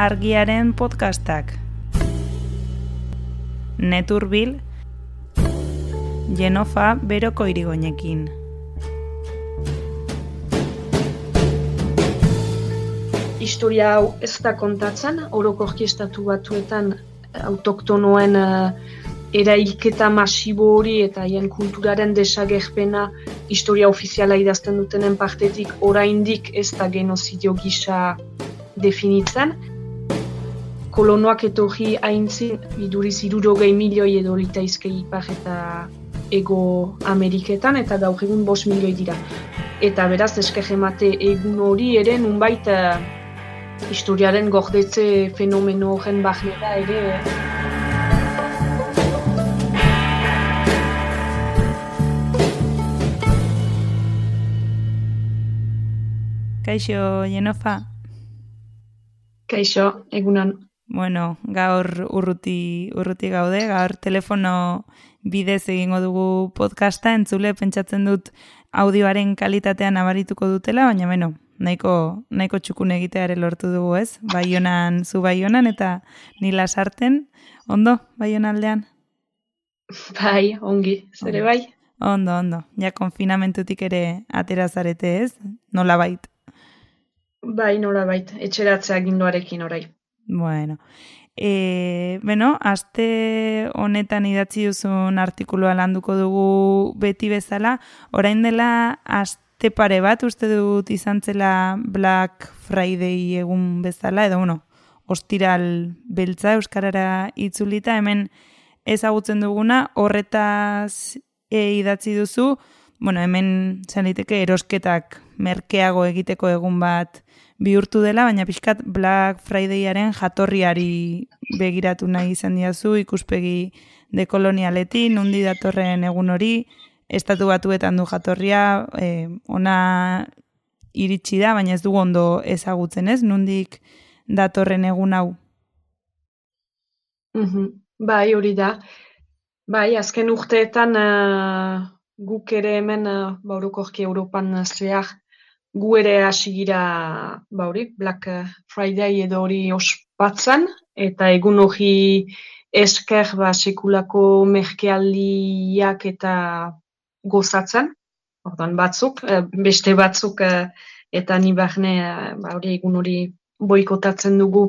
argiaren podcastak. Neturbil, Genofa beroko irigoinekin. Historia hau ez da kontatzen, orokorki estatu batuetan autoktonoen uh, erailketa masibo hori eta haien kulturaren desagerpena historia ofiziala idazten dutenen partetik oraindik ez da genozidio gisa definitzen. Kolonoak etorri haintzin, iduriz irurogei milioi edo litaizke ipar eta ego Ameriketan eta gaur egun bos milioi dira. Eta beraz, eskegemate egun hori ere nunbait uh, historiaren gordetze fenomeno horren bahnera ere Kaixo, Jenofa? Kaixo, egunan. Bueno, gaur urruti, urruti gaude, gaur telefono bidez egingo dugu podcasta, entzule pentsatzen dut audioaren kalitatean abarituko dutela, baina beno, nahiko, nahiko txukun egiteare lortu dugu ez, baionan, zu baionan eta nila sarten, ondo, baion aldean? Bai, ongi, zere bai? Ondo, ondo, ja konfinamentutik ere aterazarete ez, nola bait? Bai, nola bait, etxeratzea ginduarekin orai. Bueno, e, bueno, aste honetan idatzi duzun artikulua landuko dugu beti bezala, orain dela aste pare bat uste dut izan zela Black Friday egun bezala, edo bueno, ostiral beltza Euskarara itzulita, hemen ezagutzen duguna, horretaz e, idatzi duzu, bueno, hemen zaniteke erosketak merkeago egiteko egun bat bihurtu dela, baina pixkat Black Fridayaren jatorriari begiratu nahi izan diazu, ikuspegi dekolonialetin, nundi datorren egun hori, estatu batuetan du jatorria, e, ona iritsi da, baina ez du ondo ezagutzen ez, nundik datorren egun hau. Mm Bai, hori da. Bai, azken urteetan uh, guk ere hemen, uh, baurukorki Europan zehar, gu ere hasi gira ba hori Black Friday edo hori ospatzen eta egun hori esker ba sekulako merkealdiak eta gozatzen. Ordan batzuk eh, beste batzuk eh, eta ni barne eh, ba hori egun hori boikotatzen dugu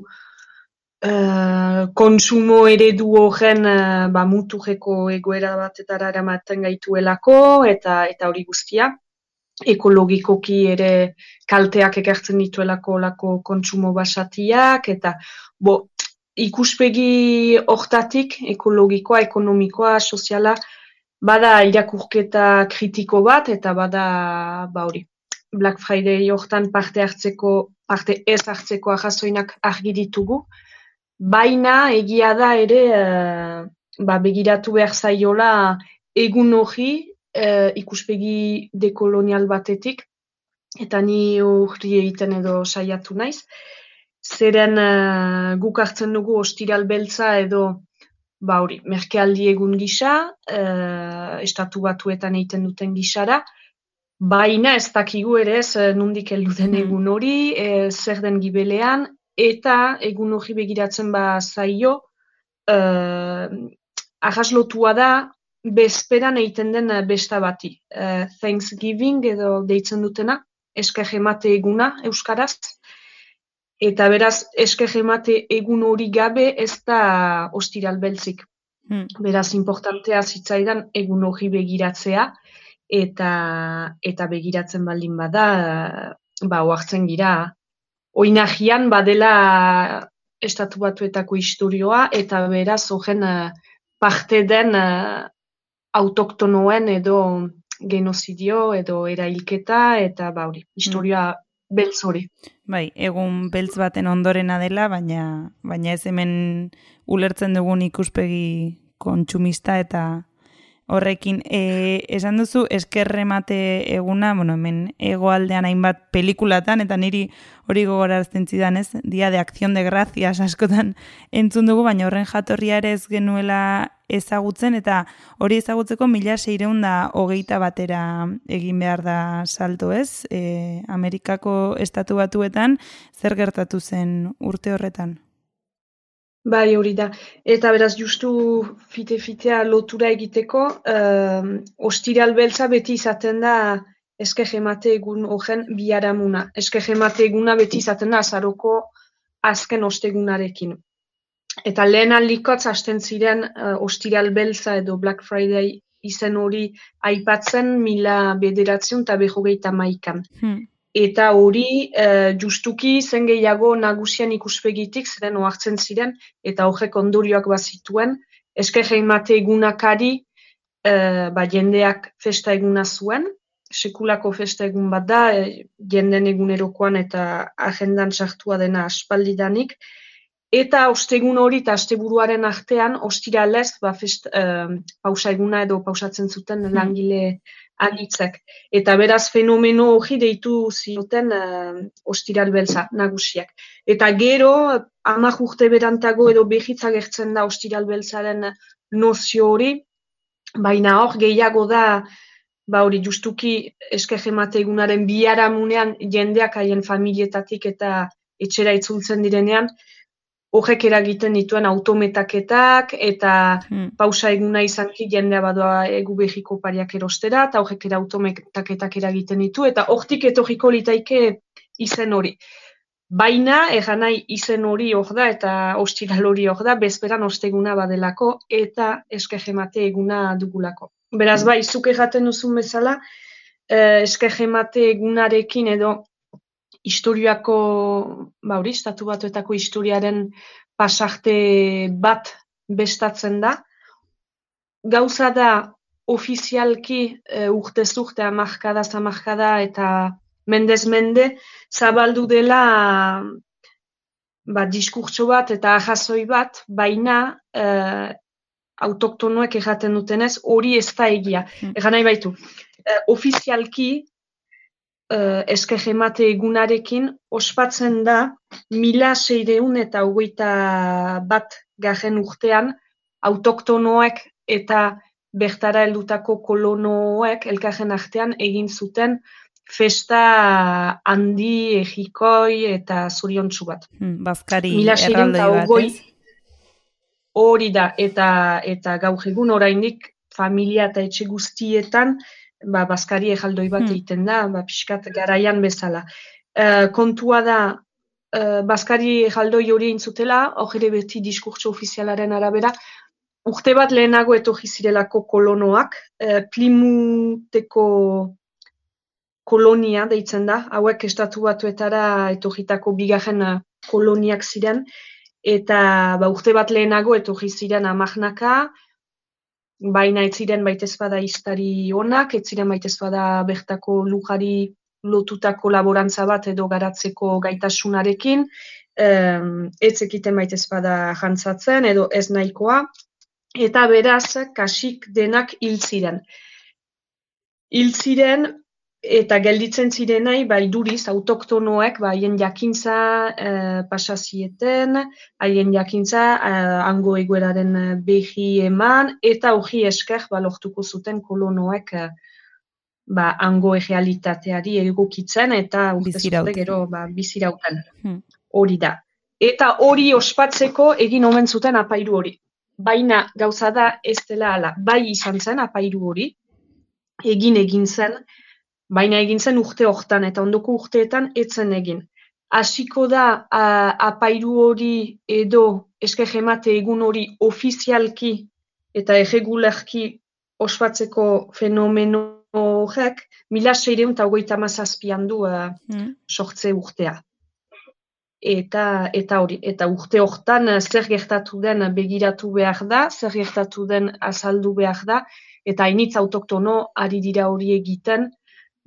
uh, konsumo eredu horren ba muturreko egoera batetara eramaten gaituelako eta eta hori guztia ekologikoki ere kalteak ekartzen dituelako lako kontsumo basatiak, eta bo, ikuspegi hortatik ekologikoa, ekonomikoa, soziala, bada irakurketa kritiko bat, eta bada ba hori. Black Friday hortan parte hartzeko, parte ez hartzeko ahazoinak argi ditugu, baina egia da ere uh, ba, begiratu behar zaiola egun hori e, ikuspegi dekolonial batetik, eta ni urri egiten edo saiatu naiz. Zeren uh, guk hartzen dugu ostiral beltza edo ba hori, merkealdi egun gisa, uh, estatu batuetan egiten duten gisara, baina ez dakigu ere ez nundik heldu den hmm. egun hori, e, zer den gibelean, eta egun hori begiratzen ba zaio, uh, arraslotua da bezperan egiten den eh, besta bati. Uh, Thanksgiving edo deitzen dutena, eske jemate eguna euskaraz. Eta beraz, eske jemate egun hori gabe ez da ostiral beltzik. Hmm. Beraz, importantea zitzaidan egun hori begiratzea eta eta begiratzen baldin bada, ba, oartzen gira. Oinagian badela estatu batuetako historioa eta beraz, uh, parte den autoktonoen edo genozidio edo erailketa eta ba hori, historia mm. beltz hori. Bai, egun beltz baten ondorena dela, baina baina ez hemen ulertzen dugun ikuspegi kontsumista eta horrekin e, esan duzu eskerremate eguna, bueno, hemen egoaldean hainbat pelikulatan eta niri hori gogorarazten zidan, ez? Dia de acción de gracias askotan entzun dugu, baina horren jatorria ere ez genuela ezagutzen eta hori ezagutzeko mila seireunda hogeita batera egin behar da salto ez? E, Amerikako estatu batuetan zer gertatu zen urte horretan? Bai, hori da. Eta beraz, justu fite-fitea lotura egiteko, uh, ostiral beltza beti izaten da eske jemate egun horren biaramuna. Eske jemate eguna beti izaten da azaroko azken ostegunarekin. Eta lehen aldikotz hasten ziren uh, ostiral beltza edo Black Friday izen hori aipatzen mila bederatzen eta behogeita maikan. Hmm. Eta hori, e, justuki zen gehiago nagusian ikuspegitik ziren oartzen ziren, eta horrek ondorioak bazituen, eske jeimate egunakari, e, ba, jendeak festa eguna zuen, sekulako festa egun bat da, e, jenden egunerokoan eta agendan sartua dena aspaldidanik, eta ostegun hori eta asteburuaren artean, ostiralez, ba, fest, e, pausa eguna edo pausatzen zuten hmm. langile agitzak. Eta beraz fenomeno hori deitu zioten uh, ostiral beltza nagusiak. Eta gero, amak urte berantago edo behitza gertzen da ostiral beltzaren nozio hori, baina hor gehiago da, ba hori justuki eskegemate egunaren biharamunean jendeak haien familietatik eta etxera itzultzen direnean, horrek eragiten dituen autometaketak eta hmm. pausa eguna izanki jendea badoa egu behiko pariak erostera eta horrek era autometaketak eragiten ditu eta hortik etorriko litaike izen hori. Baina, egan nahi izen hori hor da eta ostiral hori hor da, bezperan osteguna badelako eta eskegemate eguna dugulako. Beraz, bai, zuk egaten duzun bezala, eh, eskegemate egunarekin edo historiako, ba hori, estatu batuetako historiaren pasarte bat bestatzen da. Gauza da, ofizialki e, urte zurte amarkada, zamarkada eta mendez mende, zabaldu dela ba, diskurtso bat eta ahazoi bat, baina e, autoktonoek erraten dutenez, hori ez da egia. Hmm. Egan nahi baitu, e, ofizialki uh, eskegemate egunarekin ospatzen da mila seireun eta hogeita bat garen urtean autoktonoek eta bertara heldutako kolonoek elkarren artean egin zuten festa handi egikoi eta zoriontsu bat. Hmm, Bazkari erraldoi bat, Hori da, eta, eta gaur egun oraindik familia eta etxe guztietan ba, Baskari ejaldoi bat hmm. egiten da, ba, pixkat garaian bezala. Uh, kontua da, uh, Baskari ejaldoi hori intzutela, hori beti diskurtso ofizialaren arabera, urte bat lehenago etorri zirelako kolonoak, uh, plimuteko kolonia deitzen da, hauek estatu batuetara etorritako bigarren koloniak ziren, eta ba, urte bat lehenago etorri ziren amagnaka, baina ez ziren baitez bada iztari onak, ez ziren baitez bertako lujari lotutako laborantza bat edo garatzeko gaitasunarekin, ez ekiten baitez bada jantzatzen edo ez nahikoa, eta beraz kasik denak hil ziren. Hil ziren eta gelditzen zirenai bai duriz autoktonoek bai haien jakintza e, pasazieten, haien jakintza e, hango egoeraren eh, behi eman eta hori esker ba lortuko zuten kolonoek e, ba hango errealitateari egokitzen eta urte gero ba bizirauten. Hmm. Hori da. Eta hori ospatzeko egin omen zuten apairu hori. Baina gauza da ez dela ala, bai izan zen apairu hori, egin egin zen, baina egin zen urte hortan eta ondoko urteetan etzen egin. Hasiko da a, apairu hori edo eske jemate egun hori ofizialki eta erregularki ospatzeko fenomeno horrek, mila seireun eta hogeita mazazpian du mm. sortze urtea. Eta, eta hori, eta urte hortan zer gertatu den begiratu behar da, zer gertatu den azaldu behar da, eta hainitz autoktono ari dira hori egiten,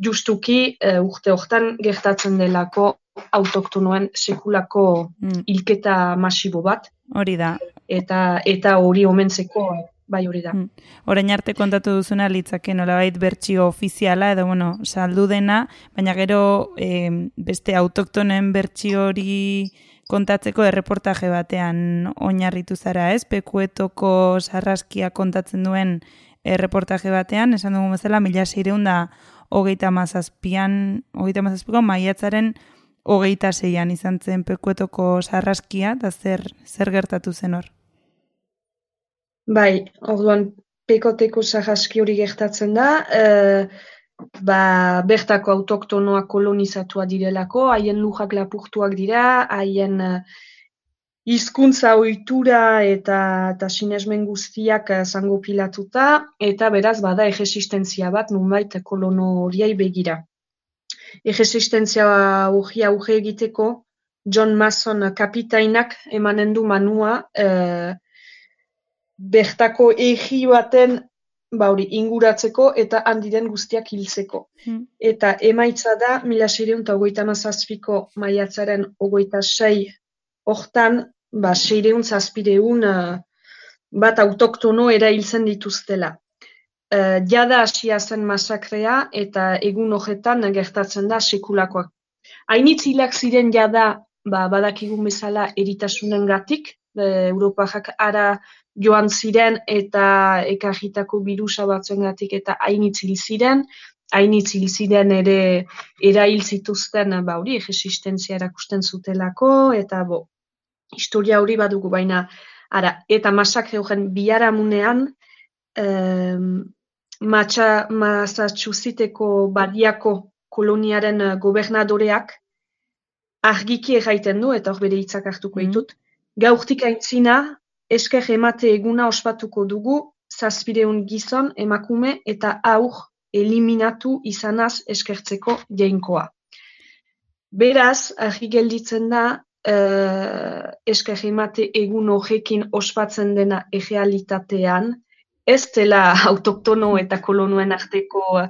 justuki uh, urte hortan gertatzen delako autoktonoen sekulako mm. ilketa masibo bat. Hori da. Eta eta hori omentzeko bai hori da. Hmm. Orain arte kontatu duzuna litzake nolabait bertsio ofiziala edo bueno, saldu dena, baina gero e, beste autoktonen bertsio hori kontatzeko erreportaje batean oinarritu zara, ez? Pekuetoko sarraskia kontatzen duen erreportaje batean, esan dugu bezala, mila seireun da hogeita mazazpian, hogeita mazazpiko maiatzaren hogeita zeian izan zen pekuetoko sarraskia, da zer, zer gertatu zen hor? Bai, orduan pekoteko sarraski hori gertatzen da, e, ba, bertako autoktonoa kolonizatua direlako, haien lujak lapurtuak dira, haien uh, hizkuntza ohitura eta, eta sinesmen guztiak zango pilatuta, eta beraz bada egesistentzia bat nunbait kolono horiai begira. Egesistentzia hori auge egiteko, John Mason kapitainak emanen du manua, bertako egi baten ba hori inguratzeko eta handiren guztiak hiltzeko. Hmm. Eta emaitza da, mila seireun eta ogoita mazazpiko maiatzaren ogoita sei hortan, ba seireun zazpireun uh, bat autoktono erailtzen dituztela. Uh, jada hasia zen masakrea eta egun horretan gertatzen da sekulakoak. Hainitzilak ziren jada ba, badakigun bezala eritasunen gatik, e, ara joan ziren eta ekarritako birusa batzuengatik eta hainitzil ziren, hainitzil ziren ere erail zituzten ba hori resistentzia erakusten zutelako eta bo historia hori badugu baina ara eta masakre horren biharamunean em, matxa Massachusettseko badiako koloniaren gobernadoreak argiki erraiten du eta hor bere hitzak hartuko mm. ditut. Gaurtik aintzina esker emate eguna ospatuko dugu, zazpireun gizon, emakume eta aur eliminatu izanaz eskertzeko jainkoa. Beraz, argi gelditzen da, uh, esker emate egun horrekin ospatzen dena egealitatean, ez dela autoktono eta kolonuen arteko uh,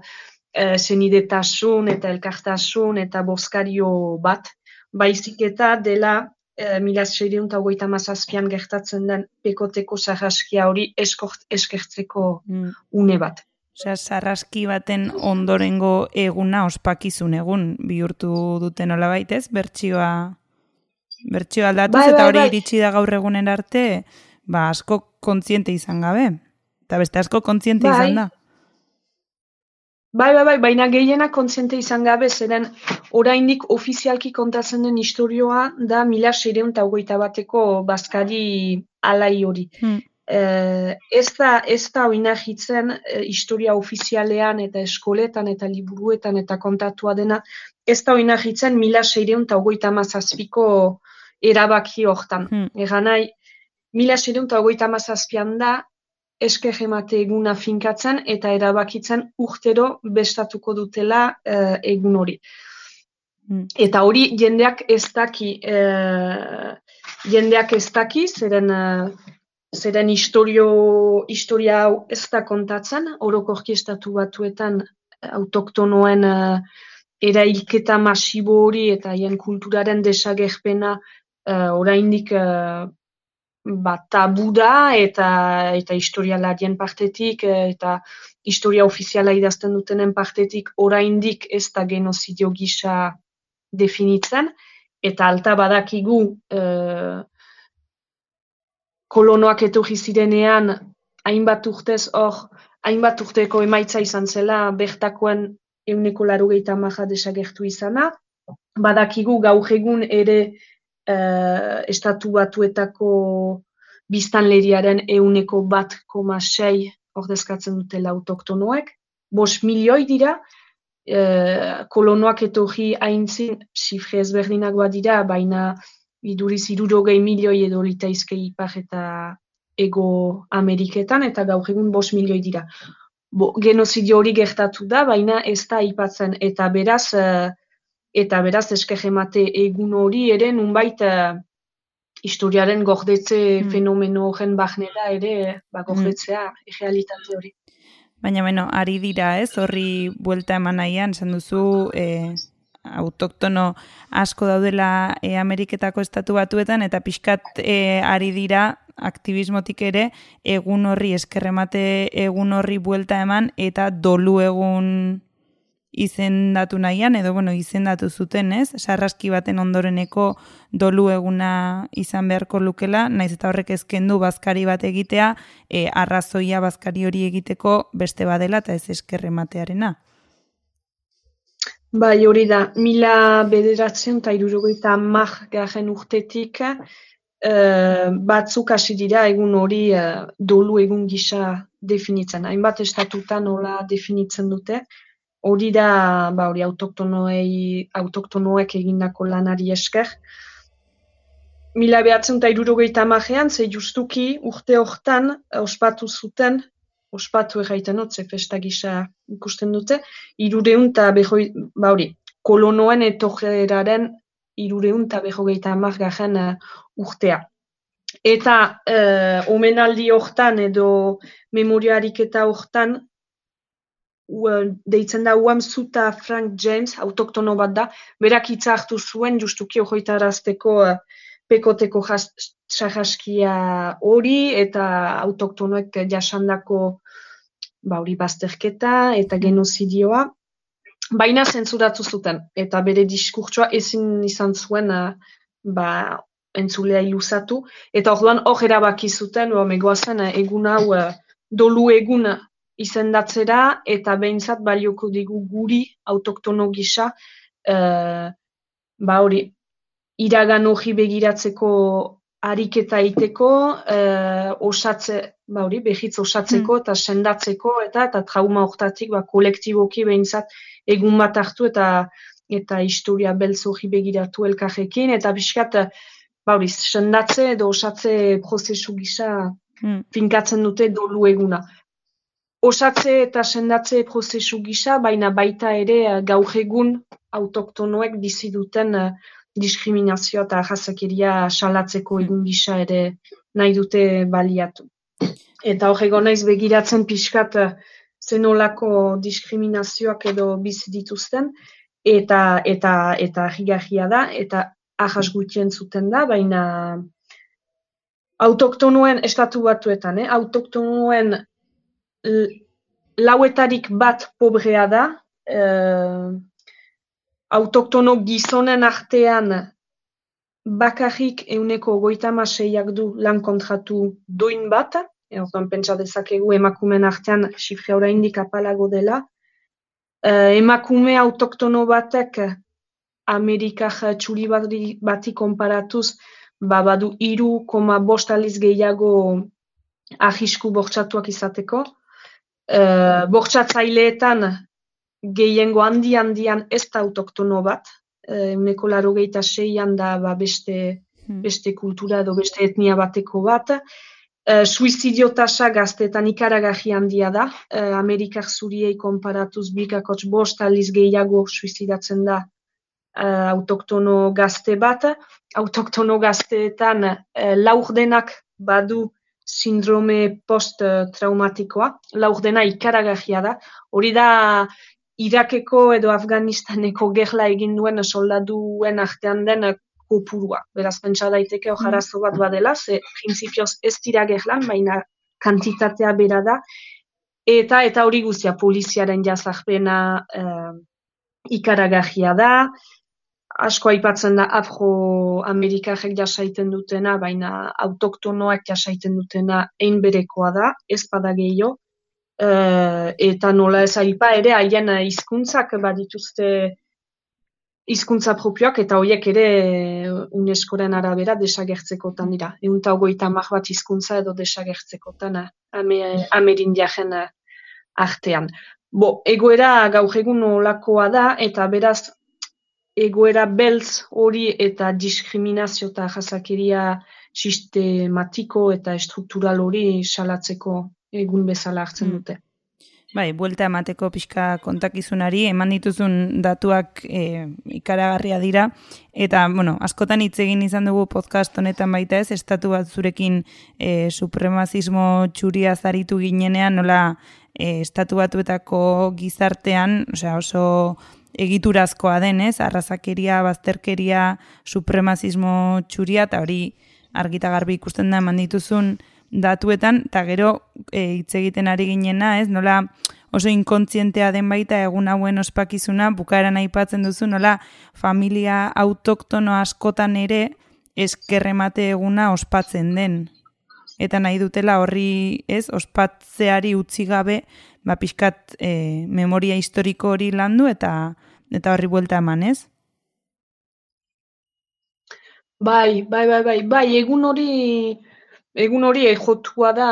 senidetasun eta elkartasun eta boskario bat, baizik eta dela e, mila zeireun eta hogeita mazazpian gertatzen den pekoteko sarraskia hori eskort, eskertzeko mm. une bat. Osea, sarraski baten ondorengo eguna ospakizun egun bihurtu duten hola baitez, bertsioa bertsioa aldatuz bai, eta bai, hori bai. iritsi da gaur egunen arte, ba asko kontziente izan gabe. Eta beste asko kontziente bai. izan da. Bai, bai, bai, baina gehiena kontziente izan gabe, zeren oraindik ofizialki kontatzen den historioa da mila seireun eta hogeita bateko bazkari alai hori. Hmm. Eh, ez da, ez da oinahitzen eh, historia ofizialean eta eskoletan eta liburuetan eta kontatua dena, ez da oinahitzen mila seireun eta hogeita mazazpiko erabaki hortan. Hmm. Egan nahi, mila seireun eta hogeita mazazpian da, esker emate eguna finkatzen eta erabakitzen urtero bestatuko dutela uh, egun hori. Mm. Eta hori jendeak ez daki, uh, jendeak ez daki, zeren, uh, zeren historio, historia hau ez da kontatzen, orokorki estatu batuetan autoktonoen uh, erailketa masibo hori eta hien kulturaren desagerpena uh, oraindik ba, tabu da eta eta historialarien partetik eta historia ofiziala idazten dutenen partetik oraindik ez da genozidio gisa definitzen eta alta badakigu e, kolonoak etorri zirenean hainbat urtez hor hainbat urteko emaitza izan zela bertakoen euneko larugeita maja desagertu izana. Badakigu gaur egun ere uh, estatu batuetako biztanleriaren euneko bat koma sei ordezkatzen dutela autoktonoek. Bos milioi dira, uh, kolonoak etorri haintzin sifre ezberdinak dira, baina iduriz irurogei milioi edo litaizke ipar eta ego Ameriketan, eta gaur egun bos milioi dira. Bo, genozidio hori gertatu da, baina ez da aipatzen eta beraz, uh, eta beraz esker emate egun hori ere nunbait uh, historiaren gordetze mm. fenomeno horren bahnera ere ba, mm. gordetzea mm. realitate hori. Baina, bueno, ari dira, ez, horri buelta eman nahian, zen duzu, e, autoktono asko daudela e, Ameriketako estatu batuetan, eta pixkat e, ari dira, aktivismotik ere egun horri eskerremate egun horri buelta eman eta dolu egun izendatu nahian, edo bueno, izendatu zuten, ez? Sarraski baten ondoreneko dolu eguna izan beharko lukela, naiz eta horrek ezkendu bazkari bat egitea, e, arrazoia bazkari hori egiteko beste badela eta ez eskerrematearena. Bai, hori da, mila bederatzen eta irurogeita mar garen urtetik, uh, batzuk hasi dira egun hori uh, dolu egun gisa definitzen. Hainbat estatutan nola definitzen dute, hori da, ba, hori autoktonoei, autoktonoek egindako lanari esker. Mila behatzen eta irurogeita magean, ze justuki urte hortan ospatu zuten, ospatu erraiten ze festa gisa ikusten dute, irureun eta behoi, ba hori, kolonoen etojeraren irureun eta behogeita amargaren uh, urtea. Eta uh, omenaldi hortan edo memoriarik eta hortan deitzen da Uamzuta Frank James, autoktono bat da, berak hitza hartu zuen justuki hojoitarazteko uh, pekoteko txahaskia hori eta autoktonoek jasandako ba, hori bazterketa eta genozidioa, baina zentzuratu zuten, eta bere diskurtsoa ezin izan zuen uh, ba, entzulea iluzatu, eta orduan hor erabaki zuten, ba, megoazen, egun hau dolu egun izendatzera eta behintzat balioko digu guri autoktono gisa uh, ba hori iragan hori begiratzeko ariketa iteko uh, osatze ba hori behitz osatzeko hmm. eta sendatzeko eta eta trauma hortatik ba kolektiboki behintzat egun bat hartu eta eta historia beltz hori begiratu elkarrekin eta biskat ba hori sendatze edo osatze prozesu gisa hmm. finkatzen dute dolu eguna osatze eta sendatze prozesu gisa, baina baita ere eh, gaur egun autoktonoek bizi duten uh, diskriminazioa eta jazakeria salatzeko egun gisa ere nahi dute baliatu. Eta hor egon naiz begiratzen pixkat uh, zenolako diskriminazioak edo bizi dituzten, eta eta eta higarria da, eta ahas gutien zuten da, baina autoktonoen estatu batuetan, eh? autoktonoen lauetarik bat pobrea da, uh, autoktono gizonen artean bakarrik euneko goita maseiak du lan kontratu duin bat, Orduan pentsa dezakegu emakumen artean xifre oraindik apalago dela. Uh, emakume autoktono batek Amerikak txuri bati konparatuz, ba, badu iru koma bost aliz gehiago ahisku bortxatuak izateko. Uh, bortxatzaileetan gehiengo handi handian ez da autoktono bat, euneko laro gehieta seian da ba, beste, hmm. beste kultura edo beste etnia bateko bat. Uh, suizidio tasa gazteetan ikaragaji handia da, uh, Amerikak zuriei konparatuz bikakots bost aliz gehiago suizidatzen da uh, autoktono gazte bat. Autoktono gazteetan uh, laurdenak badu sindrome post-traumatikoa, laur dena ikaragarria da. Hori da, Irakeko edo Afganistaneko gerla egin duen soldaduen artean den kopurua. Beraz, pentsa daiteke ojarazo bat badela, ze prinsipioz ez dira gerlan, baina kantitatea bera da. Eta eta hori guztia, poliziaren jazakpena eh, ikaragarria da, asko aipatzen da afro-amerikajek jasaiten dutena, baina autoktonoak jasaiten dutena ein berekoa da, ez bada gehiago, e, eta nola ez aipa ere haien hizkuntzak badituzte hizkuntza propioak eta horiek ere UNESCOren arabera desagertzekotan dira. Egun eta ogoita bat hizkuntza edo desagertzekotan ame, amerindiajen artean. Bo, egoera gaur egun olakoa da eta beraz egoera beltz hori eta diskriminazio eta jazakeria sistematiko eta estruktural hori salatzeko egun bezala hartzen hmm. dute. Bai, buelta emateko pixka kontakizunari, eman dituzun datuak e, ikaragarria dira, eta, bueno, askotan hitz egin izan dugu podcast honetan baita ez, estatu bat zurekin e, supremazismo txuria zaritu ginenean, nola e, estatu batuetako gizartean, osea, oso egiturazkoa denez, arrazakeria, bazterkeria, supremazismo txuria, eta hori argita garbi ikusten da eman dituzun datuetan, eta gero e, hitz egiten ari ginena, ez, nola oso inkontzientea den baita egun hauen ospakizuna, bukaeran aipatzen duzu, nola familia autoktono askotan ere eskerremate eguna ospatzen den. Eta nahi dutela horri, ez, ospatzeari utzi gabe, ba, pixkat e, memoria historiko hori landu eta eta horri buelta eman, ez? Bai, bai, bai, bai, bai, egun hori, egun hori ejotua da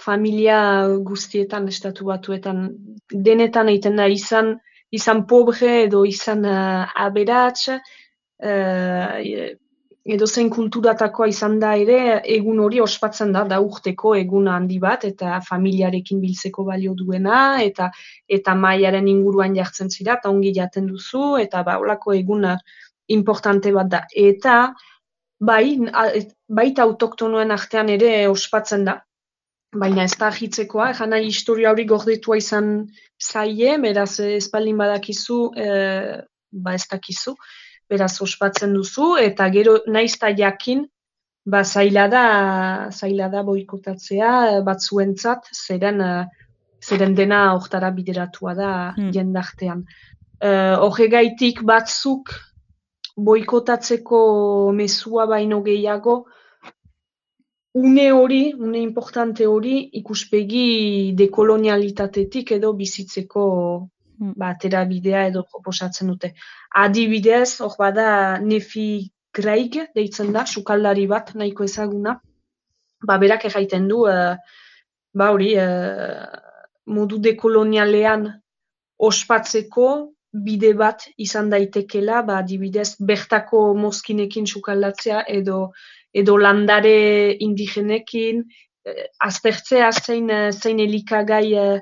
familia guztietan estatu batuetan denetan egiten da izan izan pobre edo izan uh, aberats uh, edo zen kulturatakoa izan da ere egun hori ospatzen da da urteko egun handi bat eta familiarekin biltzeko balio duena eta eta maiaren inguruan jartzen zira eta ongi jaten duzu eta ba holako eguna importante bat da. Eta bai baita autoktonoen artean ere ospatzen da baina ez da ahitzekoa, jana historia hori gordetua izan zaie, beraz espaldin badakizu, e, ba ez dakizu, beraz ospatzen duzu, eta gero naizta jakin, ba zaila da, zaila da boikotatzea batzuentzat, zeren, zeren dena hortara bideratua da hmm. jendartean. E, batzuk boikotatzeko mesua baino gehiago, une hori, une importante hori, ikuspegi dekolonialitatetik edo bizitzeko hmm. ba, bidea edo proposatzen dute. Adibidez, hor bada Nefi Greig, deitzen da, sukaldari bat, nahiko ezaguna, ba, berak erraiten du, uh, ba hori, uh, modu dekolonialean ospatzeko bide bat izan daitekela, ba, adibidez, bertako mozkinekin sukaldatzea edo edo landare indigenekin, eh, aztertzea zein, eh, zein elikagai eh,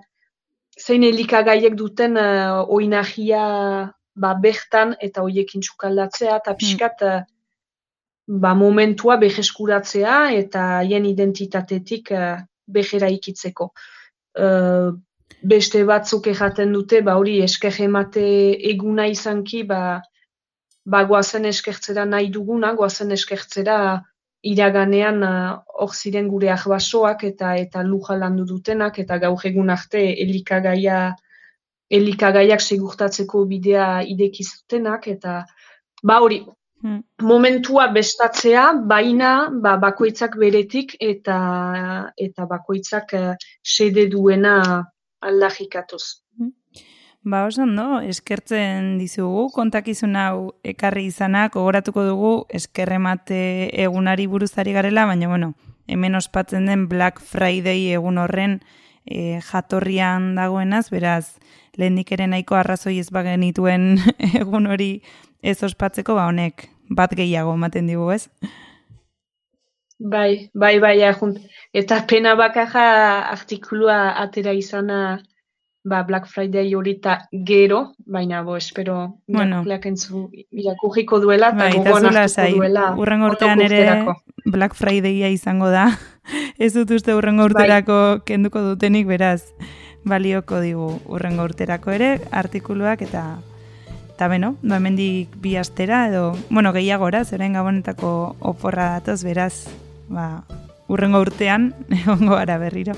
zein elikagaiek duten eh, oinagia ba, bertan eta hoiekin txukaldatzea eta hmm. pixkat eh, ba, momentua beheskuratzea eta haien identitatetik eh, behera ikitzeko. Eh, beste batzuk erraten dute, ba hori esker emate eguna izanki, ba, ba goazen eskertzera nahi duguna, goazen eskertzera iraganean uh, hor ziren gure ahbasoak eta eta luja landu dutenak eta gaur egun arte elikagaia elikagaiak segurtatzeko bidea idekizutenak eta ba hori hmm. momentua bestatzea baina ba, bakoitzak beretik eta eta bakoitzak uh, sede duena aldajikatuz. Ba, oso no, eskertzen dizugu, kontakizun hau ekarri izanak, ogoratuko dugu eskerremate egunari buruzari garela, baina bueno, hemen ospatzen den Black Friday egun horren e, jatorrian dagoenaz, beraz, lehendik ere nahiko arrazoi ez bagenituen egun hori ez ospatzeko, ba honek, bat gehiago ematen digu, ez? Bai, bai, bai, ahunt. Eta pena bakaja artikulua atera izana ba, Black Friday hori gero, baina bo, espero bueno. entzu irakurriko duela eta bai, gogoan hartuko duela. Urren urtean ere Black Fridaya izango da. Ez dut uste urren urterako bai. kenduko dutenik, beraz, balioko digu urren urterako ere, artikuluak eta eta beno, ba, mendik bi astera edo, bueno, gehiagora, zeren gabonetako oporra datoz, beraz, ba, urrengo urtean, egongo gara berriro.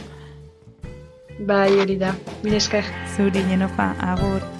Bai, hori da. Mil esker. Zuri, Jenofa, agur.